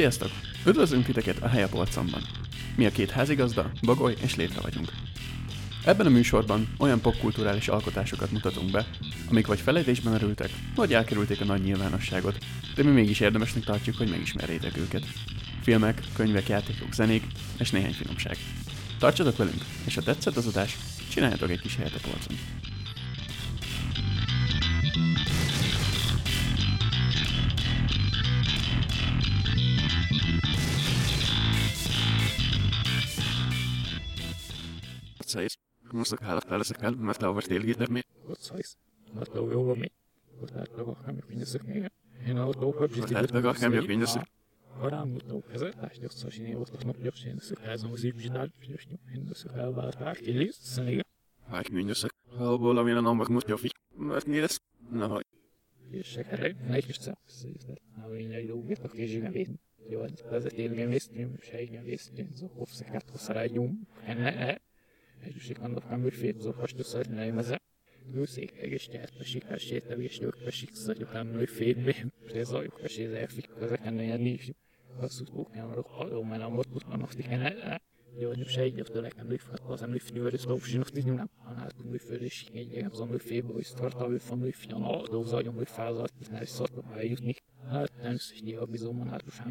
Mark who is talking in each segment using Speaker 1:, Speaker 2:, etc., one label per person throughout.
Speaker 1: Sziasztok! Üdvözlünk titeket a Helyapolcomban. Mi a két házigazda, Bagoly és Létre vagyunk. Ebben a műsorban olyan popkulturális alkotásokat mutatunk be, amik vagy felejtésben merültek, vagy elkerülték a nagy nyilvánosságot, de mi mégis érdemesnek tartjuk, hogy megismerjétek őket. Filmek, könyvek, játékok, zenék és néhány finomság. Tartsatok velünk, és ha tetszett az adás, csináljatok egy kis helyet a polcon.
Speaker 2: då jobbar med. Och där då kan vi finna sig med. Hina och då har
Speaker 3: Och där då kan vi finna sig.
Speaker 2: ورا متو كذا لاش يخص شيء وقت ما بيجي شيء نسك هذا مزيد جدال بيجي هنا نسك هذا بعد بعد كلي سنة
Speaker 3: Vaik minnes. Halbolla mina nammak mut jo fi. Mä niides. No,
Speaker 2: الشكل ما يكشف أو يلو بيتك يجي جنبين يود لازم تيجي جنبيس مش هيجي جنبيس زو خوف سكت وصرا يوم أنا هجوش كان بفهم بالفيت Zsigand a family fépzófasnő szagynálmeze. Lőszékeg és nyertmesik, esétevés, nyögmesik, szagyohán női fénybém. Ez a jogmesé, ez elfik, ezek ennél nincs. Azt úgy bókán adok, hallom, mert amott utána azt igen ellen. Györgyöm se így, hogy lekem lőfát, az emlő fnyőr, ez lopsin, azt így nem. A nátunk lőfőd és igényegem, az emlő félből, hogy tartalmű fan lőfnyan, aldóz agyom, hogy fázalt, és ne is szartam eljutni. Hát nem szügyi a bizomban hátusám,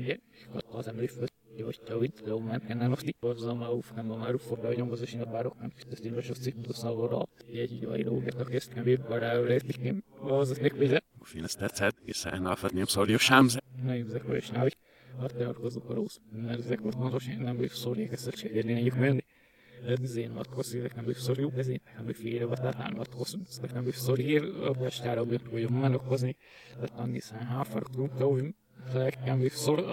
Speaker 2: hogy az emlő főt lőföl, jó, hogy te úgy, de már kell nem azt hozzam, a uf, nem már uf, de nyom, az is nem bárok, nem ezt én most azt tudsz szavara, egy jó íróget, aki ezt nem épp bará, nem, az az nekvéze.
Speaker 3: finnes tetszett, hiszen alfatni szorjú sámze.
Speaker 2: Nem, ezek vagy is návik. Hát te arkozok a rossz, mert ezek volt fontos, én nem vagyok szorják ezt a segíteni menni. Ez én atkoz, ezek nem vagyok szorjú, ez én nekem vagyok félre, vagy tehát nem atkoz, ezek nem vagyok szorjú, a bastára vagyok, vagyok menokkozni, tehát annyi szán háfar tudtam, ezek nem vagyok szorjú,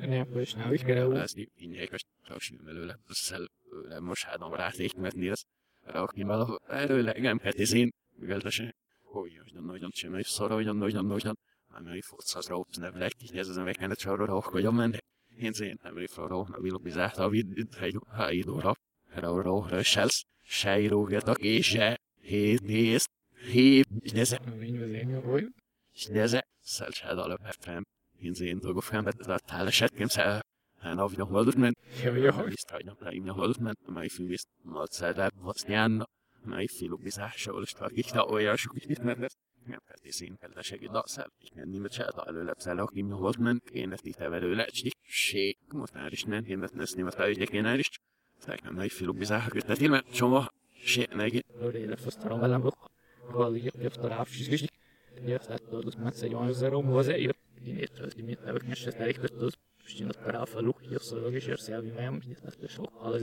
Speaker 2: nem vagyok návik, kell
Speaker 3: Ez innyékos, csak sül belőle. Szel, nem most hádom ráték, mert néz. Rakni valahogy, előle, nem petizén, miveltesen. Hogy, hogy nagyon sem, hogy szara, hogy nagyon, nagyon. Nem hogy futsz az raups, nem lehet ki, ez az emekene csarra, hogy a mennek. Én zén, nem hogy forró, nem vilok bizárt, a vid, egy haidóra. Rauró, rösselsz, sejrógetak, és se, hét, néz, hét, neze,
Speaker 2: Én vezényem vagy.
Speaker 3: neze, szelcsád alapvetően. Én zén dolgok fel, mert a tálesetkem szel, hát a vidok valdut ment.
Speaker 2: Jó, jó.
Speaker 3: Visst har jag inte hållit med mig för visst mat så där vad snän mig filo bizarr så det står inte och jag skulle inte med det jag kan inte se en det sig idag så jag kan inte chatta eller läpsa eller kim hållit men en det inte väl eller inte shit måste jag risken en det nästan vad jag inte kan risk så jag kan mig filo bizarr det till med som var shit nej
Speaker 2: Lori le fosztarom velem rok. Valami jöftar áfsislik. Jöftar tudod, mert egy olyan zerom hozzá, jött. Én értem, hogy mit nevek, és ezt elég tudod. És én ott ráfalú, jösszorog, és jössz el, nem, és ezt sok, az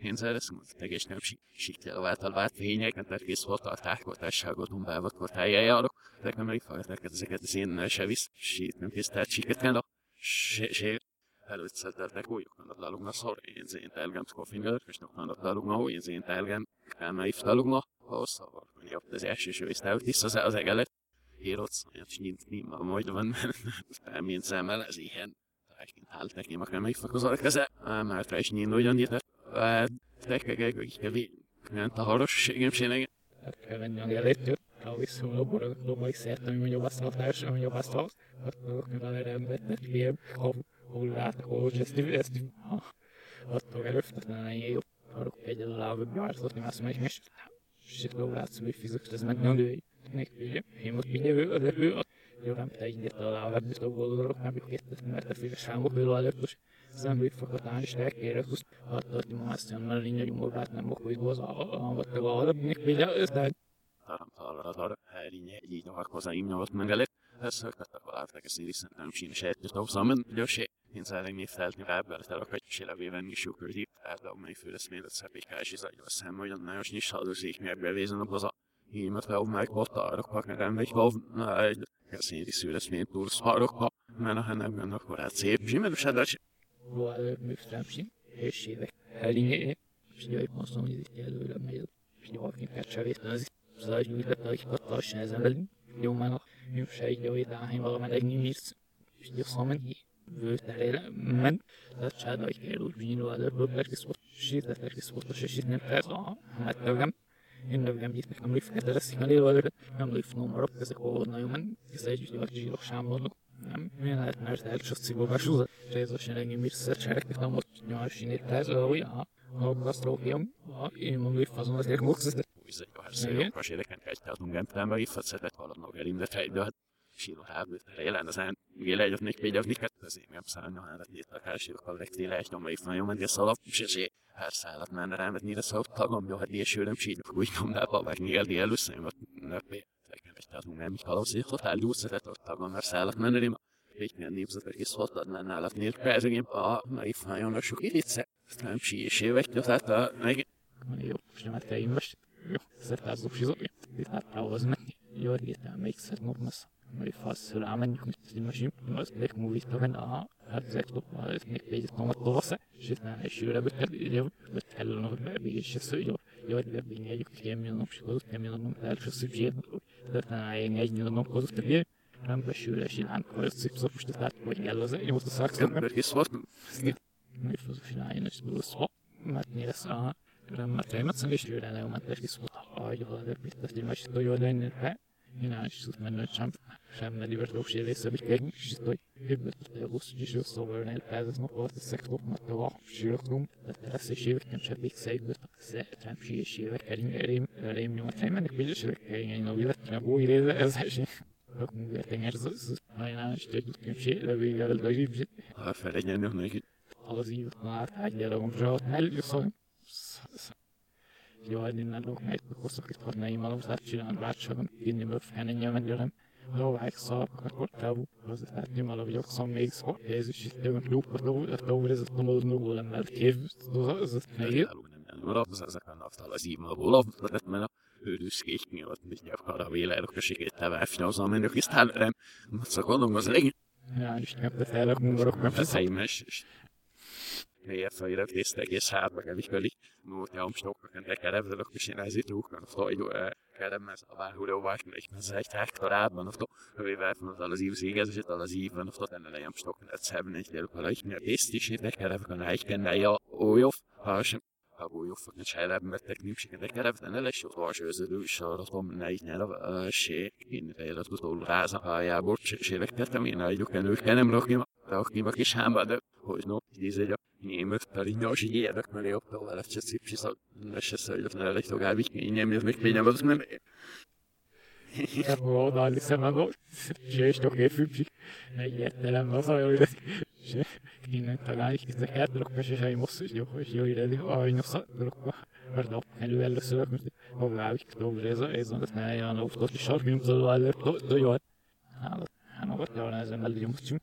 Speaker 2: hogy
Speaker 3: tegés nem siktel által vált fények, tehát kész volt a tárkoltásságot, helyjárok, de nem elég fel, ezeket az én se visz, sít nem kész, tehát siket kell, se, se, előtszedtek úgy, hogy lalugna szor, én zén telgem skofinger, és noknak lalugna, hogy én zén telgem, elmegy lalugna, hosszabb, hogy jobb az első ső, és tehát tiszta az, az egelet, hírotsz, és nyint nima, majd van, mint szemmel, ez ilyen, ik niet meer mee voor zorg gezet, maar het is niet nooit aan nem a harosségem sénege.
Speaker 2: Tehát kell venni a gelétőt, ha visszul a borogdóba is szert, ami a társ, ami azt az, attól kell erre embernek, ilyen, hol lát, hol ezt, ezt, attól tehát ne jó, arra egyedül a lábba gyártott, nem azt mondja, és shit lo laatste weer fysiek dus met nu ik je moet je weer de weer je dan tijd niet al aan dus ook wel erop heb ik het met de veel schaam ook wel al dus zijn weer voor het aanstek er dus wat dat die master maar in je moet laten nog weer was al wat er al ik wil is dat
Speaker 3: Taram talara talara. Herinye így a harkozaim nyolc megelek. Högtettek a szíri szerintem síni sejtjét a zaman. Gyorsé. Én szeretném feltni rá, bele a sélevé venni sukördi. Átla, amely főleszmélet szepékás is adja a szem, hogy a nagyon is hadozik meg bevézen a baza. Hímet fel meg ott arra paknerem vagy hov. Egy szíri szőleszmélet túl szarokba. Mert a hennemben akkor át szép. Zsimerős adás.
Speaker 2: Ruoalle myframsin, heshive, hälinge, pidoi konsumidi előre megy, pidoi kacsavé, az zajnyújtott, hogy hatásan ezen belül, jó már jó sejtjai, dáhely valamely egy nyísz, és jó szamen hi, vőterére, men, tehát csádai kell úgy bínul előbb, hogy sítetek is volt, és itt nem persze, hát nem, én nem itt nekem lifket, ez a lévő, nem lifnom marok, ezek olyan nagyon men, ez egy úgy zsírok sámolnak, Miért mert részesen engem is szercsereknek nem ott nyolcsinét ez, hogy a gasztrófiam, én mondom, hogy fazon azért muxet.
Speaker 3: Bizony, a herszegok, a séreken kell tartunk gemtelembe, itt fatszetett valamnak elimdet fejbe, hát síro hábőt, jelen az án, még egyet még példák, niket, az én nem szállna, hát itt a kárségok a legtéle, egy nyomra itt nagyon menni a szalap, és ezért hát szállat menne rám, mert nire szó tagom, jó, hát ilyesőrem sírjuk, úgy vagy még eldi először, vagy nöppé tekintetünk nem kalauzik, hát előszetett a merszállak menni, végtelen népzetek hoztad lenne állat nélkül, pedig a mai fajon a sok irice. Nem síjésé vagy, tehát a meg...
Speaker 2: Jó, sem te én most. Jó, szertázzuk sizogja. Itt hát ahhoz menni. Jó, egészen még szed normasz. Mai fasz, hogy elmenjük, mint egy mesim. Az még múlít, hogy a hát a ez még egy tomat tovasz. És itt nem is jövő, hogy kellene, hogy bebégés, és hogy jó, hogy bebényeljük, hogy nem jönnek, és nem jönnek, mert se szükségünk. 141 naphoz tegyél, nem besül, silánka összipszapos, tehát hogy kell az 800
Speaker 3: ember is
Speaker 2: van. És az silányon is szó, mert nyilvesz a remmet, remmet, és jövőre leomentek is volt, hogy valami, hogy egy másik dolog, de busz, és szóval ne elpáznak, volt a szektok, mert a sírokrum, tehát lesz és évek nem sem végszejbőt, szeretem sí és évek, elém, elém, elém nyomat, nem mennek, és évek, elém, a világ, a új része, ez esély. Tengar ajánlás, hogy képsére végel a ribzsit.
Speaker 3: Ha felegyen neki.
Speaker 2: Az ív már zsat, először. Jó, hogy innen lók meg, hosszak itt hadnai malom, szát csinálni bárcsagon, inni a mennyelem. Lovák szalpak, akkor távú, az tehát nem alav jogszom még szó, Jézus itt jövünk lúpot, lóvor ez a tomoló nugó lemmel kév, az az nehéz.
Speaker 3: Az ezek a naftal az ív magó, mert a őrűszkék miatt mindjárt arra vélelök, hogy segít teváfni az amennök, és talán azt gondolom, az legyen.
Speaker 2: Ja, és nem te felek mungarok, nem
Speaker 3: Ez heimes, és fejre tésztek, és hátba kell is Nót ja, stokkak, ennek kerevzelök, és én ezért rúgnak, hogy kerem, ez a bárhuló vagy, és ez egy hektorában, a hövével van az égez, és az ívben, a tenne lejem stok, ez szeben egy gyerük, a is, mert tészt is, és kerevek a egy kenne, ja, ó, jó, ha sem Hagolyófak sajlában nimsiket kereften eles, ott varsőződő is arra tom negy nyelv, sé, én fejlet utoló ráza pályából, sérek tettem, én álljuk előtt, nem rakni, rakni a kis hámba, de hogy no, így egy a német pedig érdek, mert jobb tovább, csak szép, és ne elég tovább, így kényem, ez még kényem, az nem...
Speaker 2: Oda, hiszem, a és toké fűpsi, egyértelem az a jó, hogy innen talán is ezek átdrukka, és egy mosszú, és jó, és jó ide, ahogy nossa drukka, pardon, elő először, mert hová, dobre, ez a, ez a, ne, ja, no, to ti šark, mi to ale, to, to jó, hát, hát, hát, ja, ne znam, ali musím, ja sam prišli za nama hvala, sa znaš, to bavi, to nik vidiš, to ja da ti dobro mogem, ja je prvo za, za, Så vi fick gilla slå på svalg, att, att, hát, hogy jó, hát,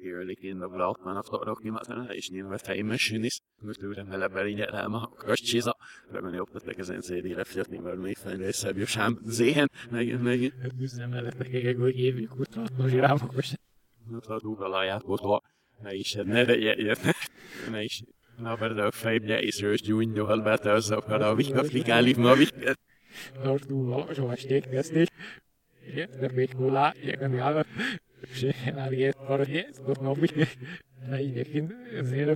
Speaker 3: kó felmenni, amsé, kent tegeszebb egy lokosé, jölik én a blát, már aftarok, mi már és nyilván fejmesűn is, mert őre mele belénye rám a kascsiza, remenni optatok ezen szédére fiatni, mert még fejre szebb jösám, zéhen, meg, meg.
Speaker 2: Üzem mellettek, hogy évük után, hogy rámokos.
Speaker 3: Duggalaját botva, ne is, ne ne ne is, na per da fejbje is rös gyúny, nyolva te az a kara, vika flikálik ma viket.
Speaker 2: Daar toen wel zo was steek best niet. Ja, dat weet ik wel laat. Je kan die alle. En dan je het voor het toch nog niet. Nee, je kind zeer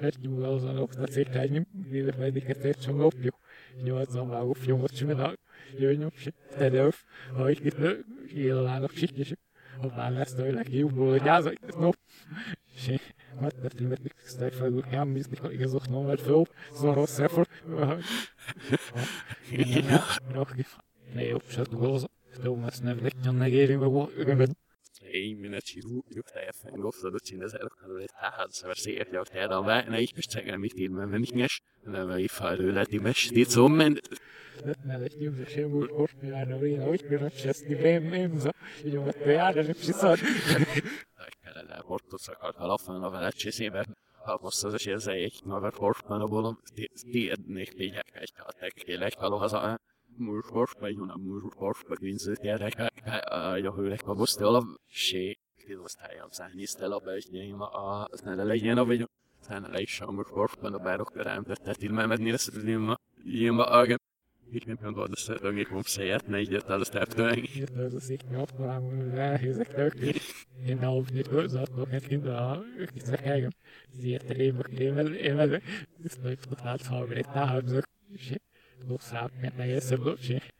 Speaker 2: het je wel zo nog dat zegt hij niet. Die dat bij die het zo op je. Je was zo maar of jongens met dat. Je weet niet of je het zelf. Oh, ik weet niet. Heel lang op zich. Op mijn les doe ik heel veel. Ja, zo ik het nog. Maar dat is met ik sta van ja, mis ik gezocht nog met veel. Zo roos zelf. Ja, nog. Nee, op zet wel zo. Stel maar snel lekker dan negeren we wel.
Speaker 3: Ei, minä chiru, juhta ja fan gofta dut sinne se kan det här så var ser jag att här var nej ich bestänger mich till men ich nicht dann war ich fall relativ die mesh die so men
Speaker 2: Na, dat je zich heel goed hoort. Ja, nou weer nooit meer op zes die ben nemen zo. Je moet ja, dat is precies
Speaker 3: ich kann la porto så kan alla fan av att se se vad måste det ske sig ich noch var hort man och die die nicht bin ich ich kann det gleich hallo alltså múrsport, vagy a múrsport, vagy vinzőtérek, a hőrek a bosztól, sé, kidosztályom szállnisztel a belsnyém, a ne legyen a vagy, szállna le is a múrsportban a bárok teremtettet, így mert lesz, hogy én a ich bin mir dort das irgendwie vom Seit nicht jetzt alles der Tag.
Speaker 2: Das ist nicht mehr aufgegangen, ja, hier ist wirklich genau nicht gut, sagt noch ein Kind da, ich sag ja, sie hat leben, leben, immer, das läuft total sauber, da haben sie, lo sappiano essere dolci, lasciare che era così, così, era così, quando podcast, quando podcast, que se pega ainda diz assim, que não gosto da tese do Zé Fapinho, estou falando da mera tese, até aqui na vida ganhamente, para o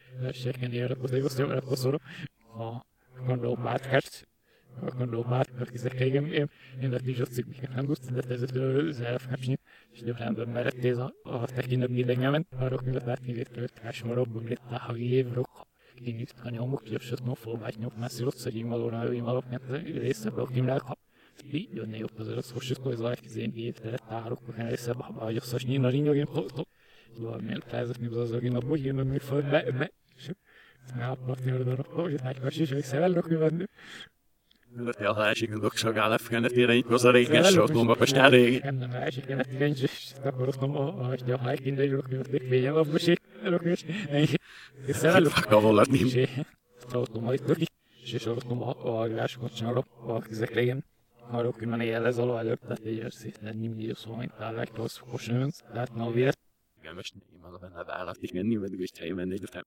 Speaker 2: que me dá que ver que acho uma roupa bonita, a livro, que nisso kan jag också göra så få vet nog men så så det mal och vi mal kan det så bra kim där vi då när jag på så så så så så gesehen wie det da auch kann es aber jag så ni när ni Jól meltázatni az aki na bogyén, ami fel, be, be, Snapnak jól a hogy hát a sisek szevelnek venni.
Speaker 3: Ja, másik a dokság állapkenet irány, az a régen sort, mondom, most régi.
Speaker 2: Nem, nem, másik kenet irány, és akkor mondom, hogy a de jól kívül, végyen a busik, rökés, és szevelnek.
Speaker 3: Kavolat nem.
Speaker 2: És tartom majd töki, és tartom a agrásokon csinálok, a ezek régen. Arról, hogy man élez alá előtt, tehát egy nem így szó, mint a legtossz, kosnőnc, tehát na, vélet,
Speaker 3: most nem a benne vállat, és menni, mert úgy helyen menni, de nem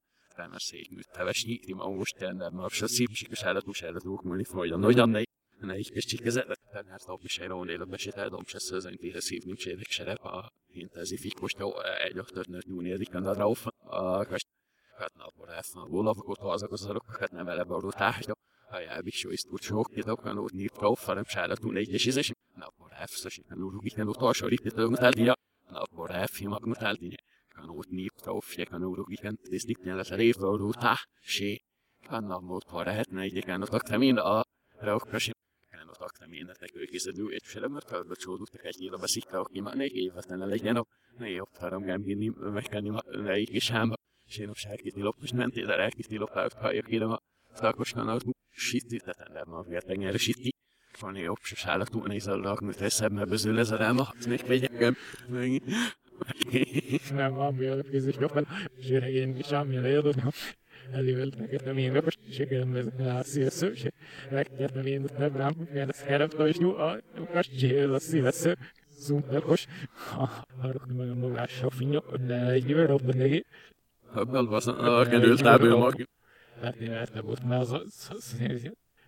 Speaker 3: ma most tennem, ma se szívsikos állatos állatok múlni folyam. Nagyon ne, ne is kis csikkezet, tehát a pisajra on élet besétel, dom se szözen, tére szív, nincs érek serep, a hintezi fikos, jó, egy aktörnőt nyúlni érik, a drauf, a kast, hát napor elfan, gólavakot, azok az azok, hát nem vele baró tárgya, a jelbisó is tud sok, itt akar nót nép drauf, hanem sállatul egy és ízes, napor elfszösít, lúruk, itt nem utolsó, itt itt a Napora filmak mutaldi kan ut nip taufje kan uru gigan disdik nyala sarif uru ta shi kan na mot para het na ide kan utak tamin a rauk prashim kan utak tamin na tek ők iszedő egy mert fel becsódult tek egy írva szikta ok ima ne évet ne legyen jobb haram gám ginni megkenni ne így is hámba Sénop sárkítni lop, most mentél el elkítni lop, ha jök ide a szakos kanalt, sitti, tehát nem a vértenyerre sitti. van jobb se állatú nézellak, mert eszembe bezül ez a ráma, még megyek.
Speaker 2: Nem, van kézis jobban, és én is érdem. Előveltem én meg, és sikerem vezetni a szívesző, és megkértem én, nem rám, mert ez heremtem, és nyúl, a kastél a szívesző. Zumperkos, arra meg a magással finnyok, de egy jövő robban neki.
Speaker 3: Abban van a került lábő mag.
Speaker 2: Hát én volt, mert az az is igen. Is az az...
Speaker 3: Is vrije mest,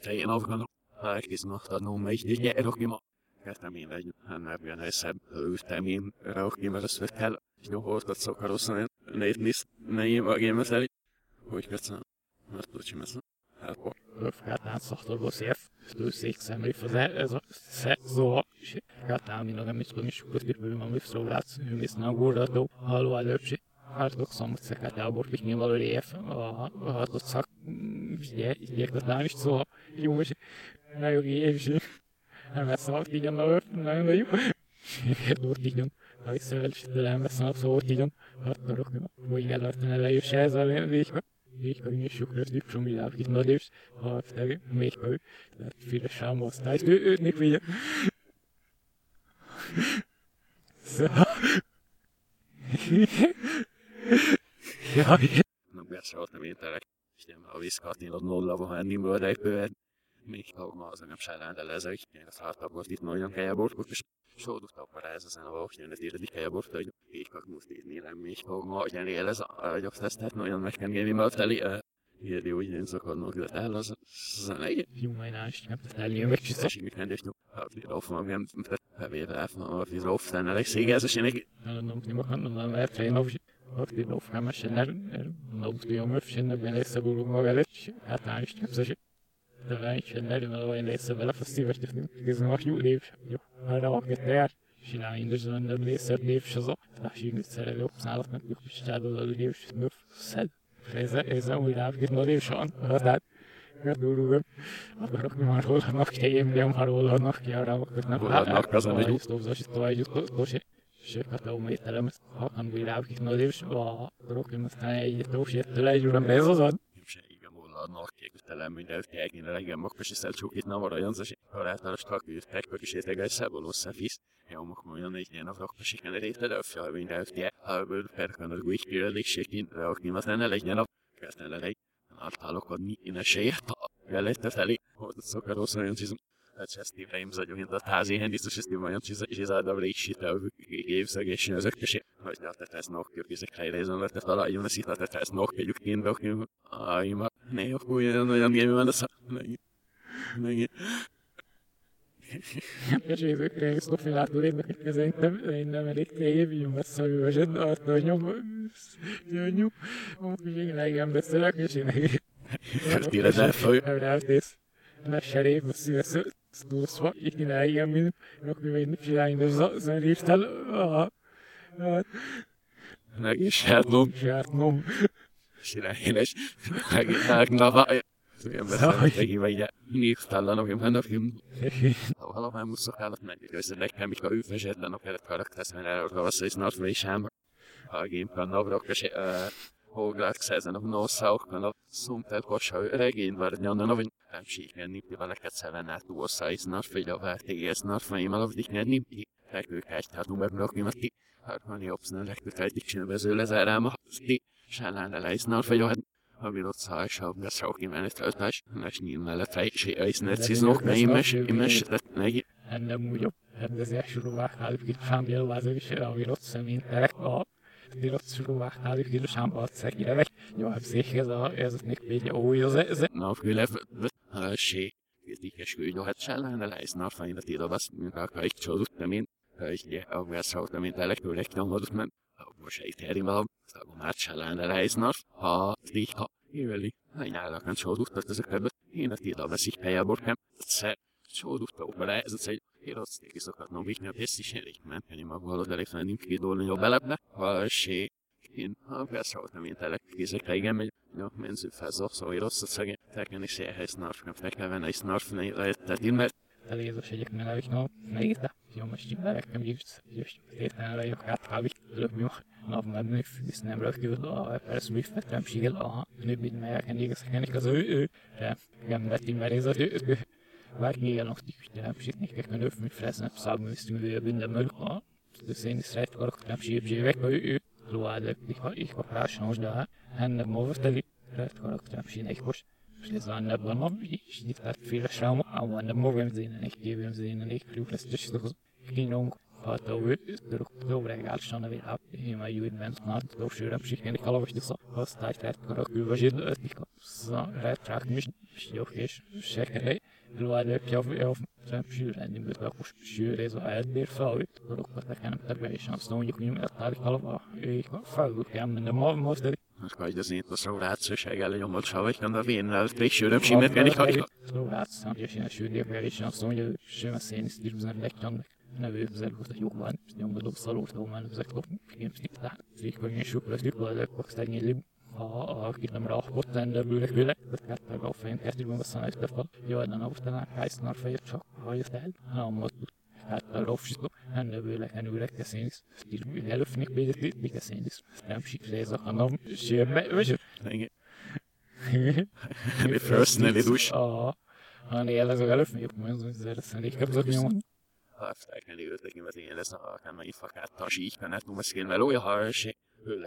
Speaker 3: vrije afgaan, maar ik is nog dat nog mee, dit jij nog iemand. Ik te meen, dat je, en heb je een huis hebben, uit te meen, ook iemand dat vertellen, je hoort dat zo kan zijn, nee, niet, nee, maar geen mezelf, hoe ik het zo, wat doet je met zo?
Speaker 2: Gatán szaktorból szép, szék szemlé ez a szó, gatán mindig nem is tudom is, hogy kívül van visszaulát, hűmész nem górdató, haló előbbség. Hát a szamot szekát elbort, hogy nyilván a réf, a hatot szak, gyerket nem is szó, jó, és nagyon év is, nem lesz szalt, így a nagyon jó. Lótigyon, ha visszavelősítelem veszem a szótigyon, hattarok, hogy elartan elejős ez a végbe. Végbe is sok rögtük, te még ő, tehát fire sem osztály, ő őt még vigye. Szóval... Jaj,
Speaker 3: Non mi assolutamente la stiamo a viskatni od nulla van nimről rejpően. Még ha ma az nem sárán, de lezek, én a szártapot itt nagyon kelyabort, és sódult akkor ez az a vaknyan, ez írdi kelyabort, hogy kak most így nélem, még ha ma olyan él ez a gyaksztesztet, nagyon meg kell gémi mert teli, írdi úgy én szakadnak, de el az az a legyen.
Speaker 2: jó majnás, nem tudsz eljön meg,
Speaker 3: És így mit rendés, hát így rauf magam, bevéve elfna, hogy rauf tenne, elég szégez, és én egy
Speaker 2: nem nem kan nem lehet én of of die of gaan maar naar nou die jongen vinden ben ik zo goed maar wel het het nou is zo de je is jo maar dan ook het daar je nou in de zon dan lees het leef zo dat je niet zelf op snel met je staat dat je leef snuf zelf Deze is een goede avond, nog even schon. Wat dat? Ja, doe doe. Wat er ook maar rol nog geen, die maar rol nog ja, dan ook nog.
Speaker 3: Rolnak azon egy-
Speaker 2: het, zo is het. Sokat a mételem, ha han világít nagy és a rokin aztán egy tósért legyúrem ez az ad.
Speaker 3: Képviselői múlva képtelen mindent kéne legyen makkos és szelcsók itt nem maradjon, az halátalos kakűt, pekpök is értegel szaboló szefisz. Jó, mondjon egy ilyen a fjall mindent tie, ha bőr perkan az új kérdésékin, de aki az lenne legyen a kezden le egy. Általok adni in esélyt, ha velette felé, hogy szokar olyan cizm. Čestý vrejím za ďuhin da tázi hendi, co šestý majon, či za, či za dobrý šit, a gév za géši na zökkösi. Hogy da te tesz nok, kjök izek helyreizon, lett fel, jön a szita, te tesz nok, kegyük kén, de okni, aj, ma, ne, ok, olyan, olyan gémi van, de szá, meg, meg,
Speaker 2: És évekre szofilától érdekek szerintem én nem elég tévjön messze a vőzsed, azt a nyom, nyom, még legyen beszélek, és én
Speaker 3: Tényleg elfogy.
Speaker 2: Elrátész. Na serép, a szívesz, sztúszva, így ne ilyen, mint, akkor még nem csinálni, de zörívtel, a,
Speaker 3: meg is herdom,
Speaker 2: zsártnom.
Speaker 3: Sirályénes, meg, meg, na, vaj. Olyan beszélek, hogy vagy, névtalanok, én vannak, én Valamár muszokállat menjük össze, nekem a ő vezetlen a kellett karakter, mert rossz, és nagy sem. A gémpan navrok, és Hoglát szerzen a noszaukban a szumtel kosa regény var nyannan, hogy nem síken nipti valeket szeven át úrszá, és nagy vagy a vártégész nagy vagy malavdik ne nipti. Rekőkást umar blokni, mert ki harmani opszna rekőkást csinálvező lezárám a ti. Le is nagy vagy a szájsabb, de szó kimeneteltás, nes nyíl mellett fejtsé, és necizók, ne imes, imes, neki,
Speaker 2: ennem úgy sámbjelvázó is, ami rossz szeménterek a de rossz súrovák náluk itt sámba a szegérek. Jó, hát ez a, ez a nek végye új, az ez,
Speaker 3: Na, kyllä se kritiikes kyllä hát sälään läisnar faina tilvas, min kaikki chodut min kaikki avgas hauta min tällä kyllä knalladut men Most egy terimel, a már sälään läisnar, ha liha, íveli, ajánlakan choduttat ezeket, én a tilvas így helyaborkem, se choduttak bele, ez egy Érozték is szokatnom vikni a pész is elég menteni magval, de elég nem kidolni a belepne, ha se én ha beszéltem én telek kézekre, igen, megy, jó, menzu fel szóval én rossz a szegény, tekken is elhely snarfnam, tekken venne is snarfnam, tehát én mert
Speaker 2: elézős egyek melegik, no, megírta. Jó, most így just, just értelme vagyok átkávik, tőlük mi nap menni, visz nem rögtön, a persze sigel, a nőbid melegken égezekenik az ő, ő, de nem vett így meréz az ő, ő. Varje genomsnitt lämpligt kan du med förresten samhällsstyrning vi binder med ha. Det senaste rätt var att lämpligt bli veck och ut. Då hade vi har ich var flash nog där. Han Precis, en dat man is niet uit veel samen aan want de morgen zien en ik geef hem zien en ik geloof dat is toch geen ong wat dat we door door de gaal staan weer af in mijn jaren mens naar door zeer op zich en ik geloof dat dat was tijd tijd kan ook weer zien dat ik zo rijdt traag mis joh is zeker hè wil waar ik jou of zijn zuur en die moet wel voor zuur is uit weer fout door ook wat ik aan het
Speaker 3: erbij is dan je kun je met daar geloof ik fout gaan en de man moest dat Kaj, da sind das Roratsche eigentlich um und
Speaker 2: schau ich an der Wien als Brichschüler im mit wenn ich euch. Rorátsz, ugye ilyen sűrűekkel is azt mondja, hogy sem a szén is bizony legtöbb nevű zelóta jobban, nyomodó szalóta, mert ezek a filmszipták, vékony és sok lesz, de fogsz tegni aki nem rá ott lenne bőle bőle, tehát a fején kezdjük meg a szanajt, de jó, de na, utána hányszor fejét csak hajt el, nem ott Alauf što han er vel han vil ikke sendes. Det vil alle finde bedre det ikke sendes. Nam sig læser han om sjemme.
Speaker 3: Ingen. Det første er lidt usch.
Speaker 2: Ja. Han er altså alle finde men så er det ikke så mye. Ha
Speaker 3: elkeni ötlegim az én lesz, akár nagy fakát tasít, mert nem beszél velója, ha se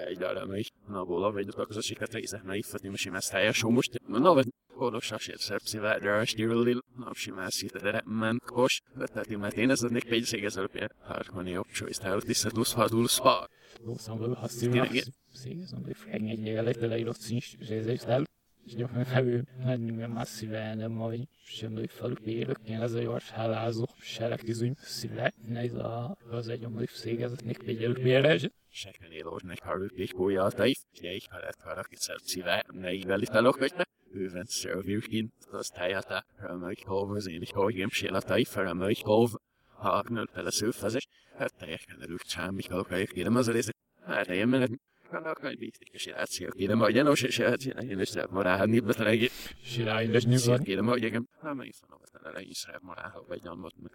Speaker 3: egy meg, na bola, vagy a közös siket része, na ifati, most imász helyes, most, na vagy, odos a sért szerpszivel, de a stírlil, na simász szíte, de ment kos, tehát mert én ez adnék egy szégezelőpje, harmoni jobb csősz, tehát tisztadulsz, hadulsz, ha.
Speaker 2: Då som väl har styrt sig som blir fängelse eller eller låt sin resistell. Jag har ju en massiv världen av kände folkbildning, ez a gyors hálázó selektízünk szíve, ez a, az egy omlif szégezetnek figyelő mérés.
Speaker 3: Sekvenélósnak hallotték bójáltaif, ugye így felett karakitszert szíve, ne így velítelok, hogy ne. Őven szörvőként, az tájátá, römöik hov, az én is hógém sélataif, römöik hov, ha aknölt pele szőfezes, hát teljesen előtt csámik, helyek kérem az a részét. Hát én menet, kérem, hogy gyanús, és én is lehet morálni, de
Speaker 2: Sirályos nyugodt.
Speaker 3: kérem, hogy igen, meg is mondom, hogy talán is lehet morálni, vagy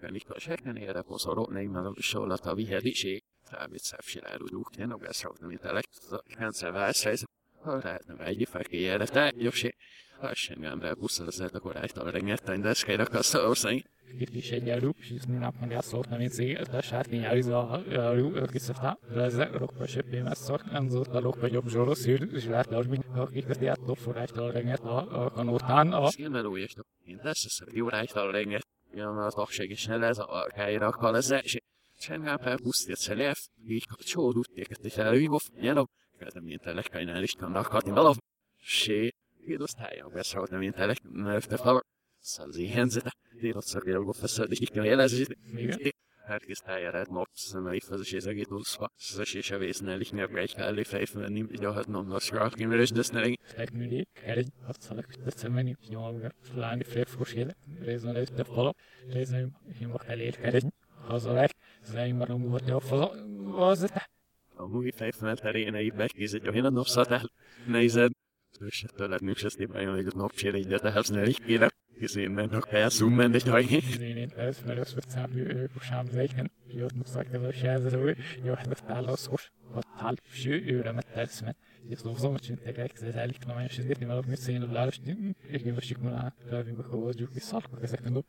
Speaker 3: kell nikor, és ére poszoró, ne imád a solat a viheliség, rábít szebb siráló dúk, én a beszrók, nem itt a válszájz, ha lehetne egy felkéjjelre, te, jobbsé, ha semmi ember buszol az akkor által rengeteg, de kell akarsz ország.
Speaker 2: Itt is egy elő, és ezt nap meg azt szóltam, mint cég, de sárti nyáriz a elő, kiszafta, leze, rokva seppé messzor, enzott a rokva jobb zsoros, szűr, és le, hogy akik ezt játszó forrástól renget a kanótán, a
Speaker 3: Szilmen új, és én lesz, ez jó rájtal renget, jön az akség is ne lesz, a helyre akar ez, és Sen per pusztét szelef, így csódút éket és előhívom, jelom, kezdem mint telek kajnál is kannak katni valav. Sé, így osztályon beszélt, nem mint telek, mert te fel, szalzi henzete, így ott szakérgó feszed, és kell jelezni. Herkes tájárat nops, mert így fazes és egész úszva, szes és a vésznel, így nyelvre egy kellő fejfően, így a hat nom, az rák, kimerős, de ezt ne legyen.
Speaker 2: teknődik, egy hatszalak tetszem menni, nyolga, láni férfos élet, részben előtte fala, részben hima elért keregy, hazalek, zeim marom volt a fala, az
Speaker 3: A múgi fejfően terén egy hogy én a napszatál, nézed. És nincs ezt éppen jön, hogy a napcsére így, de tehetsz ne így kérem. Hisz én mennek el, szummen, de hajni.
Speaker 2: én ez, mert az volt szám, sám zeiken, jött muszak ez a sjelző, jött a tálaszos, a tál, ső, őre mettelsz, mert és az azon, hogy tényleg ez elég olyan sőt, nem alapni szén, lálos, és én most sikulá, felvünk a kohozzuk, és szarkok ezek nem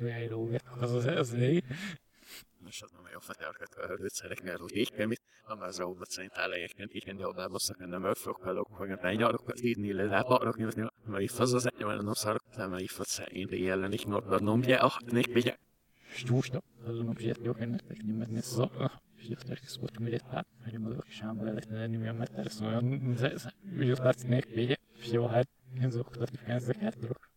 Speaker 2: Leíró, az az az négy.
Speaker 3: Az nem jó fatárkat a hölgyszerek, mert úgy így kell, mit, ha már az róbat szerint állegyeket, így kell jobbá bosszak, nem ölfoghalok, hogy a lányarok, írni le, lábarok, nyilván, mert itt az az egy, mert nem szarok, nem itt fog szerint, jelen is nyolcban nombje, ah, nék vigye.
Speaker 2: Stústa, azon a psiet ennek nem menni szó. És azt is szokott mi egy pár, hogy mondok is ám lehet lenni, mi a metter, szóval, úgy azt látszik, vigye, és jó, hát, én zoktat, ezeket, tudok.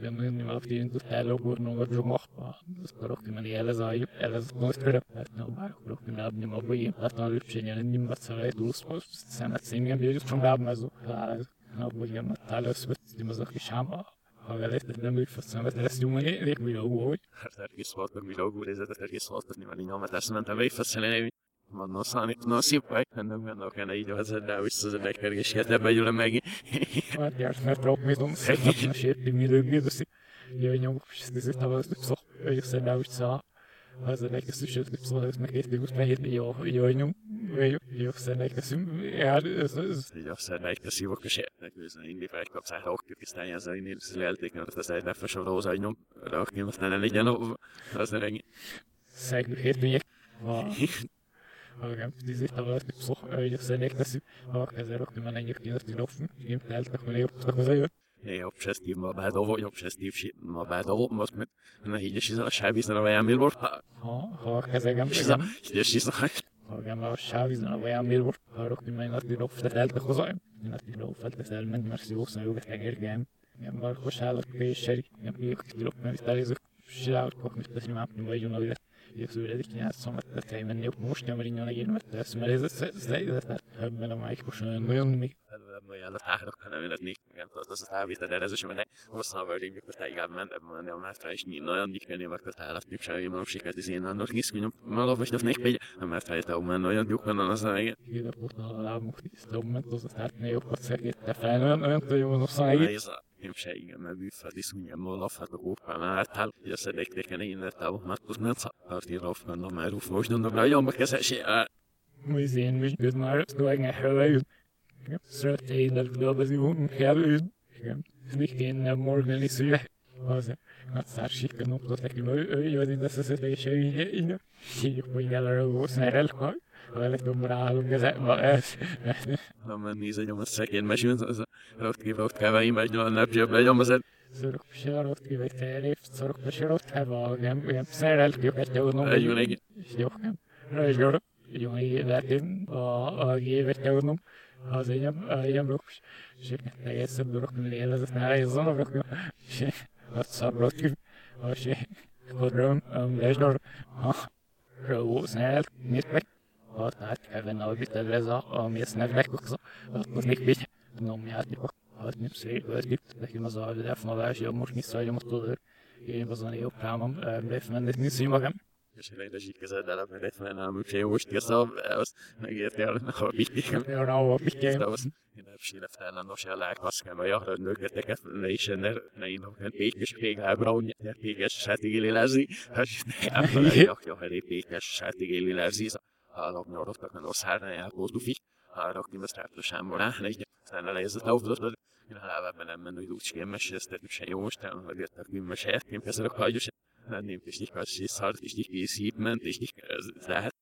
Speaker 2: Nőni valaki indult ellogurnom a dzsomachba. Azt akarok menni el ez a el ez a hát nem bárok mi nem nem a bőjén. Hát a lüpsényen nem bat szalai túlsz most szemet bírjuk csak bábmazó. Hát a bőjén a tálasz vett az a kis háma. Ha velet nem úgy faszemet lesz jó meg még mi jó hogy.
Speaker 3: Hát volt, meg mi logó nézetet, egész volt, hogy nem nyomat, ezt mentem végfaszelni, van no szani, no szípai, ennek vannak enne így az, de vissza az megkergés, hát ebbe gyűlöm meg.
Speaker 2: Hát járt, mert tudom, szerintem mi doszi. Jaj, nyom, ez itt a az szó, hogy szerintem úgy szá. Az a legközösebb szó, ez meg egy úgy mehet, jó, nyom, jó, jó, szerintem köszönöm. Ja, ez, ez.
Speaker 3: Így aztán megkeszívok, és értek őzen indi felkapszál, ha okjuk, aztán ilyen az én szélelték, mert ezt egy lefesor hozzá, hogy nyom, rakni, aztán ne legyen, az ne legyen.
Speaker 2: Szegű hétmények. Magam, diese aber so, ich sehe nicht, dass auch also auch man die die laufen, im Teil doch mal jobb az jött.
Speaker 3: Ja, jobb se Steve ma bádolva, jobb se Steve shit ma bádolva, most mit, na hígyes is a sávízna a vaján billboard, ha,
Speaker 2: Ha, kezegem,
Speaker 3: és a, hígyes is a,
Speaker 2: Magam a sávizon a vaján billboard, ha rok mi meg die loft telt toch az Én azt így loft telt el ment, mert jó szó, jó egérgem. Igen, markos állat, péseri, igen, még die loft meg telezők, silálok, mit teszi már, vagy jön a világ. Jövőredik játszom, mert kell menni, most nem rinjon egy mert ez, ez, ez, ez, ebben a májkos nagyon még.
Speaker 3: olyan a tárok, hanem illetni, igen, az a távítad erre, is, mert hosszan vagy rég, mikor tájgább ment, ebben menni a mátra, és nyílna olyan, nyik menni, mert a állat, nyik sem, mondom, sikert, is én annak nisz, nyom, malov, és nék megy, nem mert hogy menni olyan, nyuk menni, az a igen.
Speaker 2: Igen, a lábunk tisztom, mert az a tártnél jobb, hogy szegít, te fel, olyan, olyan, hogy jó, az a
Speaker 3: Ez a, Én se igen, mert bűfadi szúnyem olafhat a kópán által, hogy a szedektéken én lett a nem szakart ír of kan már uf most mondom, hogy jobban kezesi el.
Speaker 2: Museum mich gut mal so ein Herr. Sört én a dolgozunk kell, Nicht gehen morgen is ugye. Az a szársik a napot neki, ő jön ide szeszedése, így, így, így, hogy elő szerel, ha lettem rálunk ezekbe, ez.
Speaker 3: Ha menni egy a szekén mesünk, az a rott ki rott keveim, egy olyan napja begyom az
Speaker 2: Szorok sarott ki, vagy terép, szorok sarott, hát valami, olyan szerel, jókat gyakornom.
Speaker 3: Egy jó neki.
Speaker 2: Jó, és jó, jó, életén a, a évet gyakornom. Az egyem, a egyem rokkos. És egészen rokkon lélezni, ez a rokkon. És a szabrot ki, és kodrom, lesdor, a róznál, mit meg. A tehát even a viteleza, ami ezt nevnek, az még így, nomját, hát nem szép, hogy itt nekem az a elfonalás, jobb most visszaadjam a tudod, én azon jobb rámom, bemenni, nincs magam.
Speaker 3: És egy kezed el, mert egy fel úgy se most írszal, azt megérti el, ha vigyékem.
Speaker 2: Ja, na, a vigyékem.
Speaker 3: De az, én nem síle fel, nos, el lák, azt kell, hogy arra nőgeteket, ne is ne, ne hogy pékes pégábra, hogy ne pékes sátig lélezni, hát ne, jakja, hogy pékes sátig lélezni, hallok, nyarottak, mert az hárna elkózdu fi, hallok, nem azt ráptosan volna, ne így, aztán le ez a távolatot, én halálában nem menő, hogy úgy ezt se jó most, jöttek, hogy mesélhet, én kezdek a hagyos, nem is nicht was ist halt ich nicht gesiebt ich nicht gesagt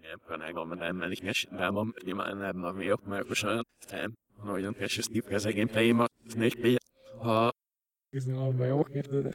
Speaker 3: nem kan elgondolni, mert ich nicht nem am nyilván nem a miatt, mert most nem nagyon keses tip az egén playma, nicht be ha
Speaker 2: Köszönöm, abban jó kérdőd.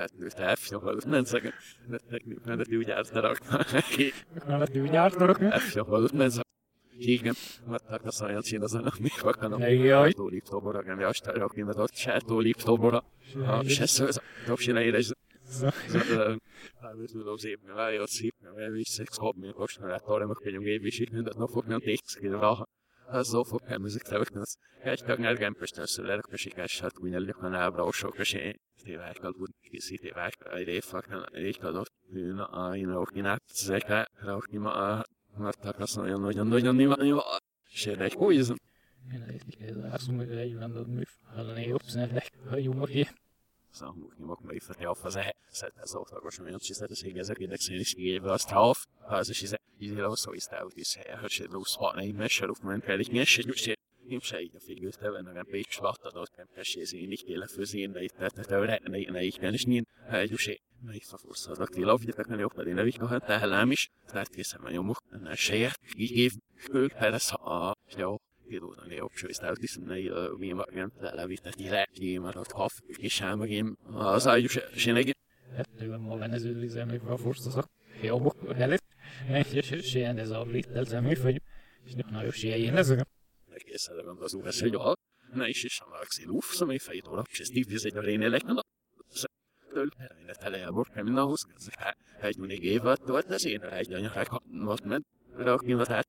Speaker 3: jag musik där utan att jag ska gå ner på stället så lär jag sig att gå ner på när bra och så kanske det är väl god att se det väl det är fucking det är klart att i något i natt så jag kan och ni ma att ta så jag nog jag jag ni var så det är ju
Speaker 2: Én ez azt mondja, hogy egy van, hogy hallani jobb szintek, ha jó morgé.
Speaker 3: Samordnimok meg för jag får säga så att så att jag som jag inte sätter sig jag kan se det ge vad straff alltså så i det så istället i sig hör sig då spana i mesh och men kan inte mesh ju se im sig jag fick just även när jag fick svart att kan kanske se in i hela för sin det att det är rätt nej nej kan inte ni ju se nej för fortsatt att det lov det kan jag på dina vecka har det här mish det är som jag måste när säga ge skuld här så ja Pilóta ne jobb sősztál, hiszen ne mi magam lelevített ki maradt kaf, és sem megém az ágyus sinegi.
Speaker 2: Ettől ma venező üzemű a forszozok. Jobbok előtt. És ilyen ez a littel zemű, hogy és nagyon ilyen ezek.
Speaker 3: Egészen legyen az úr, ez egy a ne is is a xilúf, szóval fejt óra, és ez tív, egy a rénélek, na, től, erre tele a borka, minden ahhoz, egy mindig évad volt, ez én egy anyarák, ott ment, rakni, hát,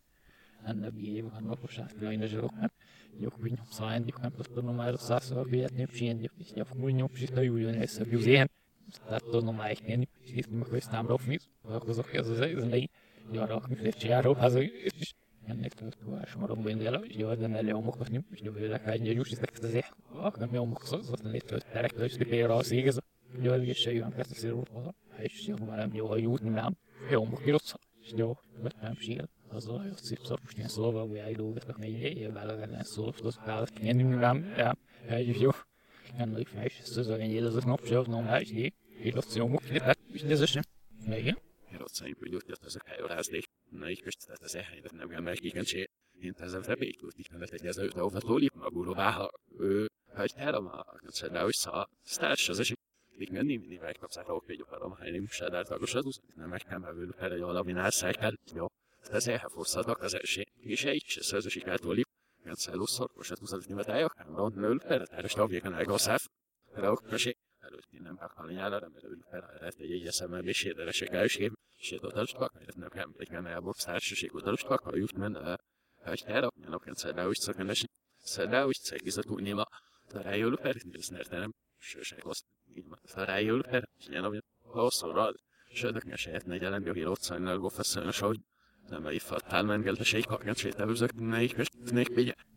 Speaker 2: maar dus niet meer fijn maar zo maar zeg ik maar blijft hij rot nee je wel af maar mij denk ik.
Speaker 3: Maar zoek je dus wel kost zo zo nee.
Speaker 2: Ja, zei hij. Nou, het is eigenlijk maar gewoon heel paar dat dat dat in die rot zat ook een punt was het aan en dan die niet begin met kennen. Wat nog een schrijf op. Ja, dat helpt naar mij azzal, hogy szívszorosan szóval újjáidógatok négy évvel a rendszer szóval választani, rám elhelyük jó. Ennek fel is szözövény élezett napja, nem lehetjé, illatszó, hát mindezesen. Igen. Én ott szerintem, hogy ott ezek
Speaker 3: elrázni. Na így közt, tehát az elhelyet nem kell megkikentsé. Én ezzel remélykult is, mert egy ezelőtt a óvatóli maguló váha. Ő, hát hogy elomálnak, szerintem, hogy szá, sztárs az esik. Még nem mindig megkapszák, hogy egy operom, ha én nem sadár tagosadusz, nem meg kell mevőlük el egy alaminál szájkát. Jó, 2014-2016 2017 ali Gonzalo szorgosan uzatnyivatája, Cameron nől eredetárista végén elgaszálf, Rauk mesé, előtti nem meghalányára, remélődik felállát egy egyes szemmel és érderesek elsőjém, és adalustak, mert nem kell egy Gánájából szársaség adalustak, ha jut menne, hogy elraknának rendszerre úgy szakmenes, szerre úgy a néma, tarájölő per, nyilsznertelem, sőség azt, néma, tarájölő per, nyilván, ha szorral, sőt, a saját negyelen, jogi lócajnál gofeszőnös, ahogy så så en gillar så knopp så någon här i i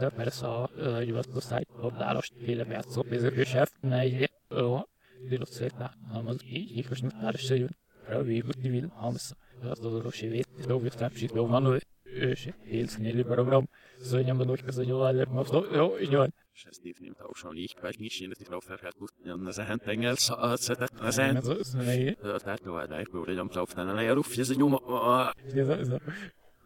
Speaker 3: det a sa Jonas Stein og der Lars Ville med som besøkssjef. Nei, og de lot seg der. Han var i kursen der seg rundt. Fra vi a til vilen hans. Så det var ikke vidt. Det var fremskitt om han. Hilsen или программ. Сегодня мы és заняла мостов. Stífném távosan így, vagy nincs én itt ráferhet után az ezen tengel szatszatát az en. Tehát tovább, hogy nem távosan elejáruf, ez egy nyoma. Ez a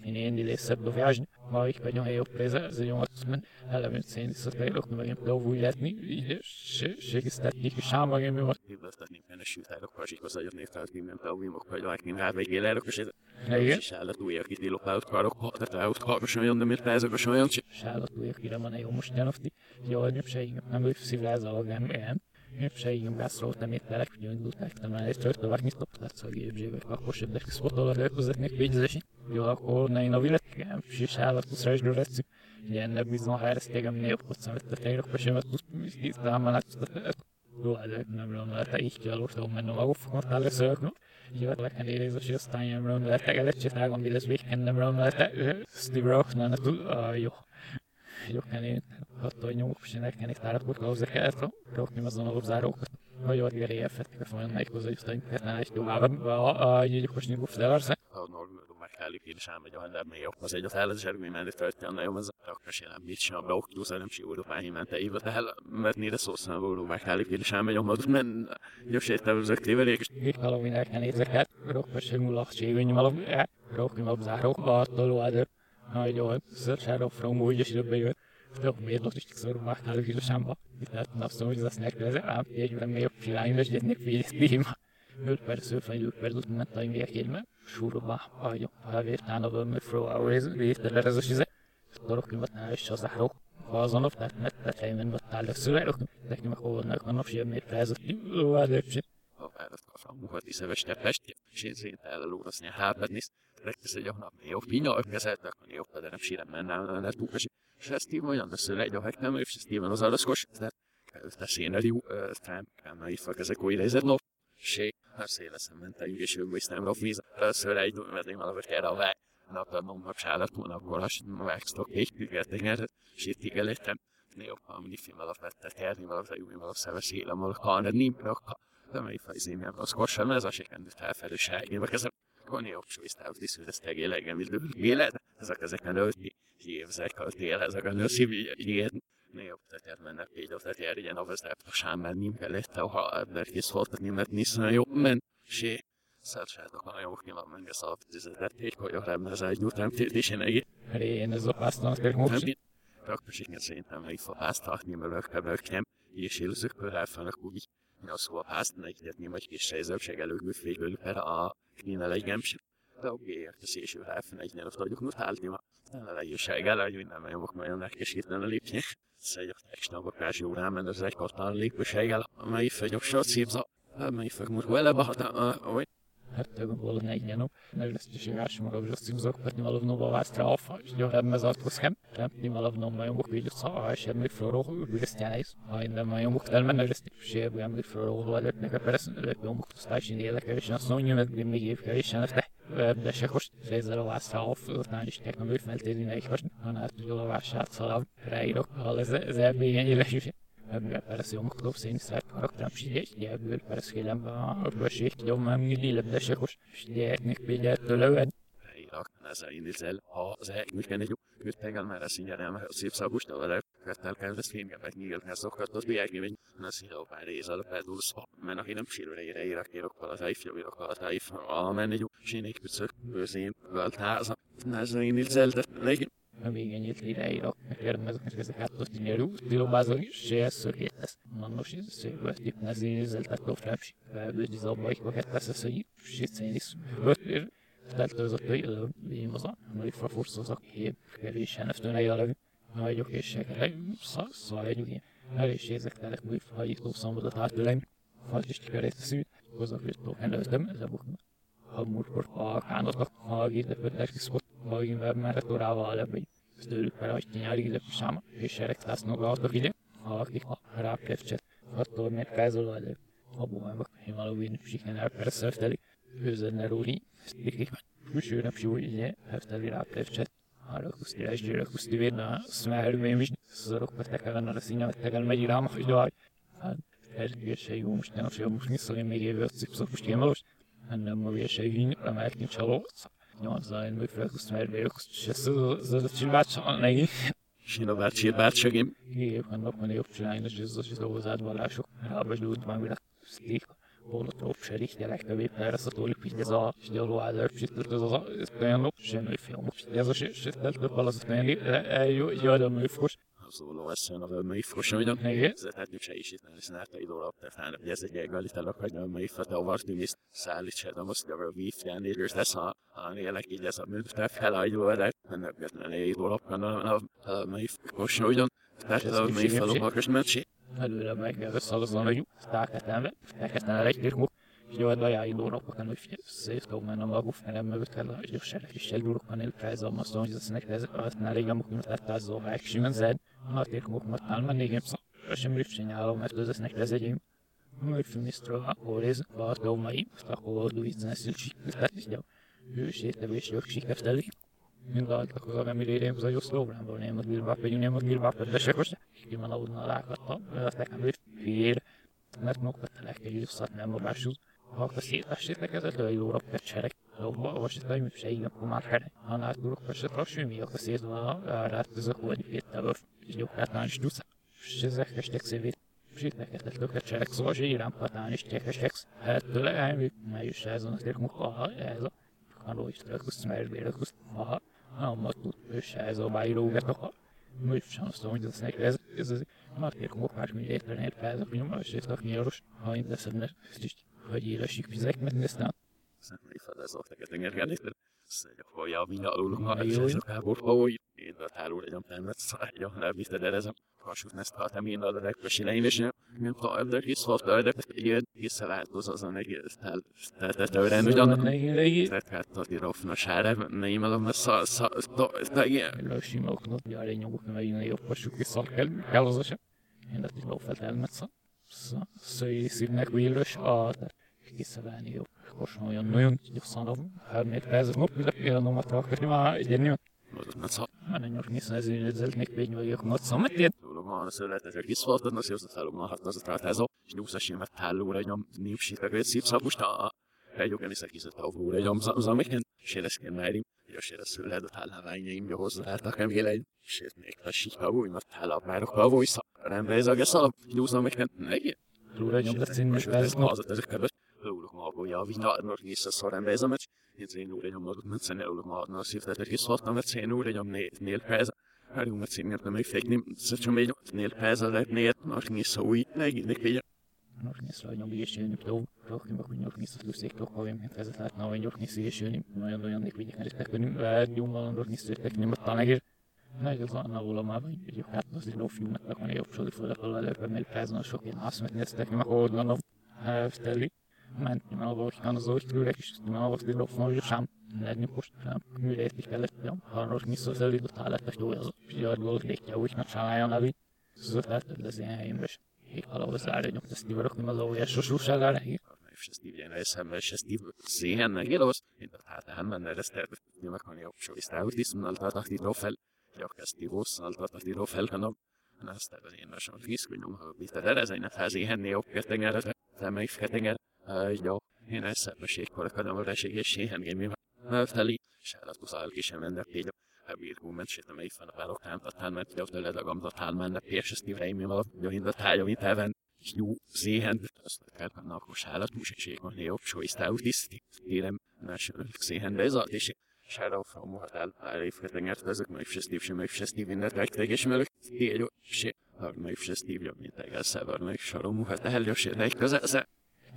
Speaker 3: Menino de sebe viagem, mal que venham a eu
Speaker 2: presa, zilhão osman, ela vem sem isso, pelo que não vem pelo vulhetni, e chega isso
Speaker 3: daqui que chama a meu. Hibasztatni benne sétálok, pasik az agyat névtált, ki nem találom, hogy lakni már vagy élelök, és ez igen. Sálat újra kitélok, állat karok, hatat állat karkos olyan, de miért rázok a sajon? Sálat újra kire van a jó most nyelafti, jó, nem se, nem ő szívráz a magám,
Speaker 2: igen. Épségimben szóltam épp elegyújtották, de már egy tovarni stopláccal gépzsébe, akkor sem de szpotol a rögközetnek végzési. Jó, akkor
Speaker 3: na
Speaker 2: én a villetkem, és állatuszra is rögzük. Ilyen nem bizony, ha ezt tégem név hozzám vett a
Speaker 3: tegnap, és sem azt hiszem, már Jó, de nem lőm hát le, te így gyalogtam, mennem a gofokat először. Jöttek el érzés, aztán nem lőm le, te előtt csinálom, illetve nem lőm le, te sztivra, nem jó vagyok elég, attól, hogy nyomok, és ennek ennek tárat ahhoz kell rakni azon a lobzárókat. Nagyon gerélye fettek van nekik az, hogy szerintem kellene egy tovább, egy gyilkos nyuguf zelarsz. megállik én sem egy olyan lemélyok. Az egy a felezsergői mellé történet nagyon az rakos jelen mit sem, be októz, nem si úr pányi mente éve, de mert nire szó szám voló megállik én sem egy omad, men gyors értelmezők tévelék. Itt valaminek nézek, hát rakos jön ulak, sévény valami, rakni lobzárók, bartoló adő nagyon zaczerał from úgy, żeby do umiejętności, którą ma na
Speaker 2: drugi szamba. I teraz na wstrzymać zasnę, a jedźmy mnie obchylajmy, że jednak widzę streama. 5 perc fölfelül perc, mert a miért jegyme, surba vagyok, felvértán a vömmel fróa résztelere az izé, torokkönyvet ne is az árok, ha azon a feltmet, tehát helyben vattál a szülelök, nekem
Speaker 3: a holnak a napsiem, mert ez a kívül, vagy verkauft haben, hat diese Verstärkung, sie sehen da Lura sind haben ist, direkt ez egy hónap jó finyak, vezetnek, jó, de nem sírem, mert nem lehet bukni. És ezt így olyan, de szülegy, ha nem, és ezt így van az alaszkos, de
Speaker 2: te
Speaker 3: szénedi, trám, nem, itt fog ezek új lézet, no, sé, hát széle szemmenteljük, és ő is nem rop víz, szülegy, mert én valahogy erre a vágy, naptanom, nap sálat, hónapból, azt vágsztok, és tüket, mert sírtig elégtem, néha, amíg film alapvettet, járni, valami jó, valami szerves élem, valami hanem, nem, de mely fajzémjában az korsan, ez a sékendő felfelőságébe kezdem. Koni opcsújsztához diszültesz tegélegem, és élet, ezek ezeken ölti, hívzek a tél, ezek a nőszívi, ilyen, néha termennek így, ott ilyen a vezet, a sámán nem kellett, ha ebben kész volt, nem lett nisztán jó, men, sé, szársátok a jó kíván menni a szalaptizetet, egy kajak ebben az egy után tétésén egy.
Speaker 2: Én ez a pásztanak, hogy most.
Speaker 3: Szerintem meg fapáztak, nem örökebb, nem, és élőzők pörrelfelnek úgy, a szóval pásztnak, egyetni vagy kis előbb fékből, per a kínál egy gemség. De oké, a egy nyelv tudjuk nutálni ma. A legjúság hogy nem nagyon lelkesíteni a lépni. Szedj a tekstabakás jó rámen, ez egy katán lépőséggel, amely fegyok sor címza, amely múlva vele bahata, hogy
Speaker 2: tego było. Nareszcie się jaś mogę już z tym zakupać nie malowną była strafa. Ja hem met dat was hem. Hem nie malowną mają mógł wiedzieć co, a się my floro wystajes. A inne mają mógł ten men jest się bo ja my floro ale nie kapres, ale bo mógł stać nie ile kiedyś na snow nie med mi je kiedyś na te. De se kost, zero a utána is teknem feltétlenül egy kost, hanem tudja a vásárlat szalav, ráírok, ha ez ez ebben ilyen éles parece um clube sem estar para tramshiye ya gül parece que lamba başı yom milli lebda şakoş işte etnik bilet tölöven
Speaker 3: Irak, ez a indítsel, ha az egy ütpengel, mert ez így nem a szép szagos, de vele kettel kell, ez fénygebek nyílni azokat, az biágni, hogy na szíra pár rész alatt eldulsz, mert aki nem sírőre ére irak, irokkal az ájf, irokkal az ájf, a menni, sínék pücök, bőzén, göltháza, ez a indítsel, de legyen
Speaker 2: megkérdeznek ezek átadni nyerú, dilobázol is, ez szörgét lesz. Mannos, ez szőgből, tip nezé, zeltek a frapsi, felbőz, dizabba, ikva kettesz, ez, sicén is, bötér, teltőzött, hogy én az a, hogy fraforszozak, hép, kevésen, ezt tőle jellegű, hagyok és segre, egy ugye, el is érzek telek, hogy hajító szambodat átülem, hát is kikerét a szűt, hozok, hogy tó, előztem, ez a buknak. Ha múltkor, ha kánotnak, ha a gépet, szokott, Bogin webmere torával lebbé. Tőlük fel, hogy nyári de sama, és erek tásznak a ide, akik a ráplepcset, attól miért kázol elő. A bumában, himalóin siken elperszerteli, őzenne róli, stikik, külsőnap súly, ugye, hefteli ráplepcset. Arra kuszti lesz, gyere kuszti védna, szmárvém is, szorok a tekelen, arra színyel, tekelen megy rám, hogy daj. Hát, ez se jó, most nem, most jó, most niszol, én még évő, szipszok, most én valós. Nem a vérse, hogy nem elkint csaló, műfölkusz, mert végigkusz, és ez csinálcsa, neki.
Speaker 3: Sinobát, sírbátsagim.
Speaker 2: Igen, vannak van jobb csinálni, és ez az dolgozát vallások. Rábas lúd van, mire szték. Holotrop se richtjelek többé, erre szatoljuk, hogy ez a gyaló állap, és ez az a, ez olyan lop, semmi film. Ez a se, se, több az olyan, jó, jó, a műfos
Speaker 3: szólóeszön a vömmei fosonyok. Tehát se is itt nem snárta idóra, tehát hogy ez egy egalitának, hogy vömmei fata vartűnész szállítsa, de most a vízján és lesz a, a nélek így ez a műtef felállítva, de nem götlen idóra, a vömmei fosonyok. Tehát a vömmei falomakos mentsi.
Speaker 2: Előre meg összehozom, hogy táketem, táketem egy kirkmuk. Jogadva jáindulnak, hogy szétkom mennem a guferem mögött kell, hogy serek is elgurok, van elprázom, azt mondom, hogy ez neked ez, azt már régen muknim lett az a action zed. Hartékok matálma négem sem rifcsenyálom, mert az esznek ez egyém. Majd finisztra, ahol ez, bartó mai, akkor duvízne szülcsik, tehát is gyau. Hősétevés jog sikefteli. Mind altak az agamilérém, az a jó szlóbránból, nem a gilbáp, pedig nem a gilbáp, de se most, ki van aludna lákatta, azt nekem ő fél. Mert mokat telek, szat nem a. Ha a szétessétek ez a jóra pecserek. Lobba, olvasítani, hogy se igen, akkor már kere. Ha nátgurok, hogy se trasű, mi a rát ez a kódi féttel, és gyókátán is dusz. És ezek estek itt neked löket cserek, szóval se írám patán is tekesek. Hát tőle elmű, mely is ez a térk munka, ez a kanó is tőlekuszt, mert bérekuszt, ha nem a tud, és ez a bájróget, ha Muy szó, hogy ez neki, ez, ez, ez, már térk munkás, mint értelen, ez a film, és ez a kinyaros, ha én leszem, ez is, hogy élesik fizek, mert ezt nem.
Speaker 3: Szemlé felezoltak, ez engem hogy a káborba, hogy én a tárul egy amtámat szállja, nem viszed el ezem. Hasut ezt haltam én a legpösileim, és nem tudom, de hisz volt, de egy visszaváltoz az a egész, tehát őren ugyan, tehát hát ilyen.
Speaker 2: Az a sem. En dat is wel vertelmet så. Så, så i sinnek vilös a kiszabálni Korsan olyan nagyon gyorsan hát még ez a trakni már egy nem
Speaker 3: Mondod, na szó.
Speaker 2: már nem nyos ez egy nek pény vagyok nagy szamet.
Speaker 3: Tulog ma a szöletetek kiszoltad, na szívsz a felog ma hatna az a trátázó. És nyúszas ilyen mert hálóra nyom népsítek, hogy szívszapusta. Egy jogan is egészet a vóra nyom zameken. Séreszken merim. Ja, séresz lehet a jó hozzáltak, nem egy. Sért még a síka új, mert tálap már a szak. Rendbe ez a geszalap. Nyúzom meg, neki.
Speaker 2: Lura nyom lesz én most ez no.
Speaker 3: Az ezek kedves. Lulok ma abból, ja, vina, mert vissza szorrendbe ez a meccs. Én én úr nyom magad, mert adna a szívtetek is szóltam, mert szén úr nyom nél perc. Hárjú, mert szén nem még fékni, szöcsöm még nél perc, a lehet nél, mert vissza új, megint még
Speaker 2: Nog niet zo jong is je to toch je mag nog niet zo zeker toch gewoon met het laat nou nog niet zie je niet maar dan dan ik weet niet dat kunnen we doen maar nog niet zo dat niet met dan eigenlijk Nee, dat is een oude maar je gaat dus die lof je met dat kan je op mert nyilvánvaló, hogy az Ment на Лорхан Зорчгюрек, на Лордилов Можешам, Nedni postán műrét is kellett, hogy a harmadik missziós elindult állátás dolgozott, és gyargó lékja úgy nagy sáján levi, szóval hogy az ilyen helyembe is. Ég valahol szálljon, de Steve rakni az óvás sosusálá neki.
Speaker 3: És ezt így jönne eszembe, és ezt így széhen megjelolsz, én tehát elmenne, ezt tervezni meg, hogy a soviztávot is tartak titó fel, és akkor ezt így hosszan tartak titó fel, hanem hanem ezt tervezni, mert sem hogy mit a derezényet házi henni, ok, kettenger, te meg is kettenger, jó, én egyszer-méség korakadom a leségessé, engem felé, és eladkozál hát ki sem ennek hát így. A bírgó mentsétem egy fel a belokám, tatán ment ki a tőled a gamzatán menne, és ezt van? én a gyohindatája, mint elven, jó zéhen, azt kell benne a kosállat, musicség, hogy jobb, sóisztálú tiszti, érem, másodöbb zéhen, de ez a és Shadow from Mortal, elépkedengert ezek, meg se Steve sem, meg se Steve mindent megteges, mert téged, se, meg se Steve jobb, mint tegel szever, meg Shadow Mortal, eljössél, egy közel,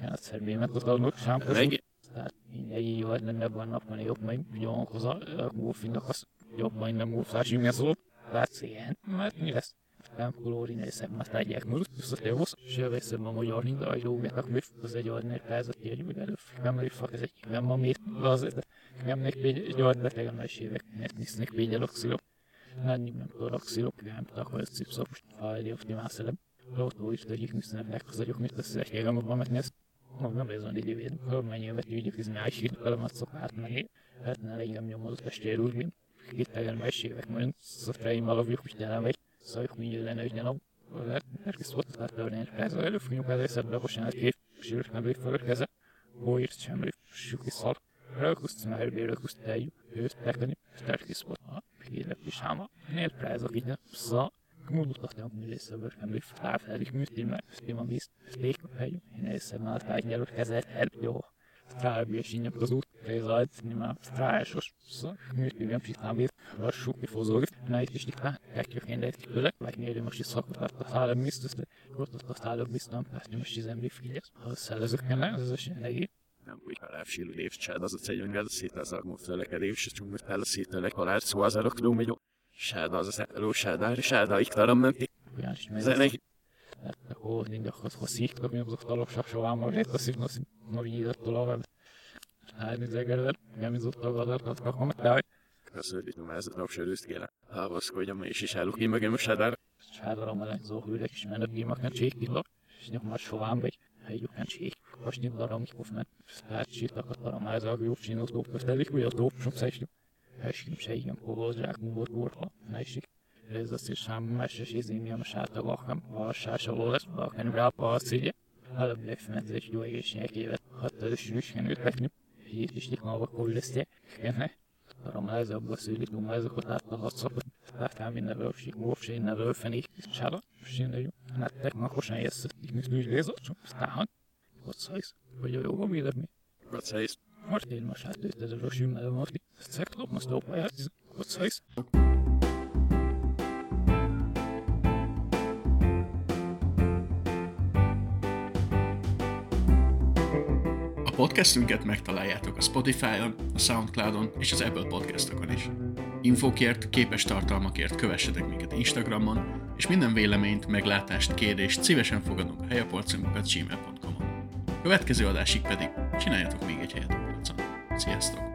Speaker 2: Ja, szerbémet utalnak, sámpos.
Speaker 3: Meg,
Speaker 2: Tehát így vagy lenne vannak, van jobb, majd jön hozzá, a múlfinak az jobb, majd nem mi az Látsz ilyen, mert mi lesz? Nem kolóri nézem, mert tegyek múlt, ez a teosz, se veszem a magyar mind, a jó, mert akkor az egy olyan népázat, hogy meg előbb, nem előfak, ez egy nem a miért, az, nem nek egy olyan beteg a mesélek, mert nisznek végyel oxilok. Nem, nem tudok oxilok, nem tudok, hogy szipszapos, fájli, optimálszerem. Lótó is, hogy nisznek meg, az agyok, mit lesz, egy magam, mert tudjuk, hogy másik, elemet szok átmenni. Hát ne legyen nyomodott testéről, mint itt tegen mesévek, majd szofreim alavjuk, hogy nem egy, szóval mindjárt lenne, hogy nem Mert szólt a törvény, ez előfújunk az eszedbe, sem kép, sírk nem fölkeze, hóért sem süki szal. Rökuszt már bérökuszt eljük, őt tekeni, sterkis volt a pélek pisáma, nél prázok így, szá, Mutattam, hogy részeből nem úgy felfelik műtében, szépen víz, a hely, én észre már tárgyalok kezet, el, jó. Strálbiesinja az út, Rézajt, nimá strásos, műtében psikálbét, lassú, kifozóg, najt is tikán, elkjök én lejt kölek, vagy nyerő most is szakot, a szállam biztos, de ott a szállam biztos, hát most is emlék figyelsz, ha szellezők kellene, ez az neki.
Speaker 3: nem úgy halálsílő évcsád, az a cegyön, az szét az agmú felekedés, és csomó fel a szételek halál, szó az arok lómegyó. Sáda az a elő sáda, sáda, iktaram.
Speaker 2: Olyan is.
Speaker 3: Zenek,
Speaker 2: Hát, akkor nincs az, hogy szíktak, mi az a talapság soha már lett, hiszem, hogy novi nyitott a Hát, nézegeled, nem izott a vadat, akkor de hogy
Speaker 3: köszönjük, hogy ez a napsörőzt kéne. Havaszkodjam, és is állok ki mögém a sádár.
Speaker 2: sádarom meleg zóhűrek is mennek gimak, nem csékillak, és nyomar sován vagy, helyük nem csék. Most nyom darom, mikor men, hát sítak a darom, ez a jó csinos dóp, köszönjük, hogy a dóp, som szesjük. Heskim se igen, kózsák, múlva, kurva, nejsik. Ez azt is sem meses izémi a sáta vakam, a sása lesz, a kenrápa a szigye. Előbb lefmenzés jó egészségek évet, hatta is rüsken ütletni. Hét is tikmalva kullesztje, kenne. Darom ez a beszélik, dum ezeket átlahatszakot. Látám minden rövsik, mófsé, innen rövfenik, sára, sinne jó. Nettek, makosan jösszött, így mit úgy lézott, csak aztán. Ott szajsz, hogy a jó, mi mi?
Speaker 3: Vad sägs?
Speaker 2: Most én most átőtt ez a rösüm, mert szektor, most dobálják, ott szajsz.
Speaker 1: A podcastünket megtaláljátok a Spotify-on, a Soundcloud-on és az Apple podcastokon is. Infokért, képes tartalmakért kövessetek minket Instagramon, és minden véleményt, meglátást, kérdést szívesen fogadunk a helyaporcunkat gmail.com-on. Következő adásig pedig csináljatok még egy helyet a polcon. Sziasztok!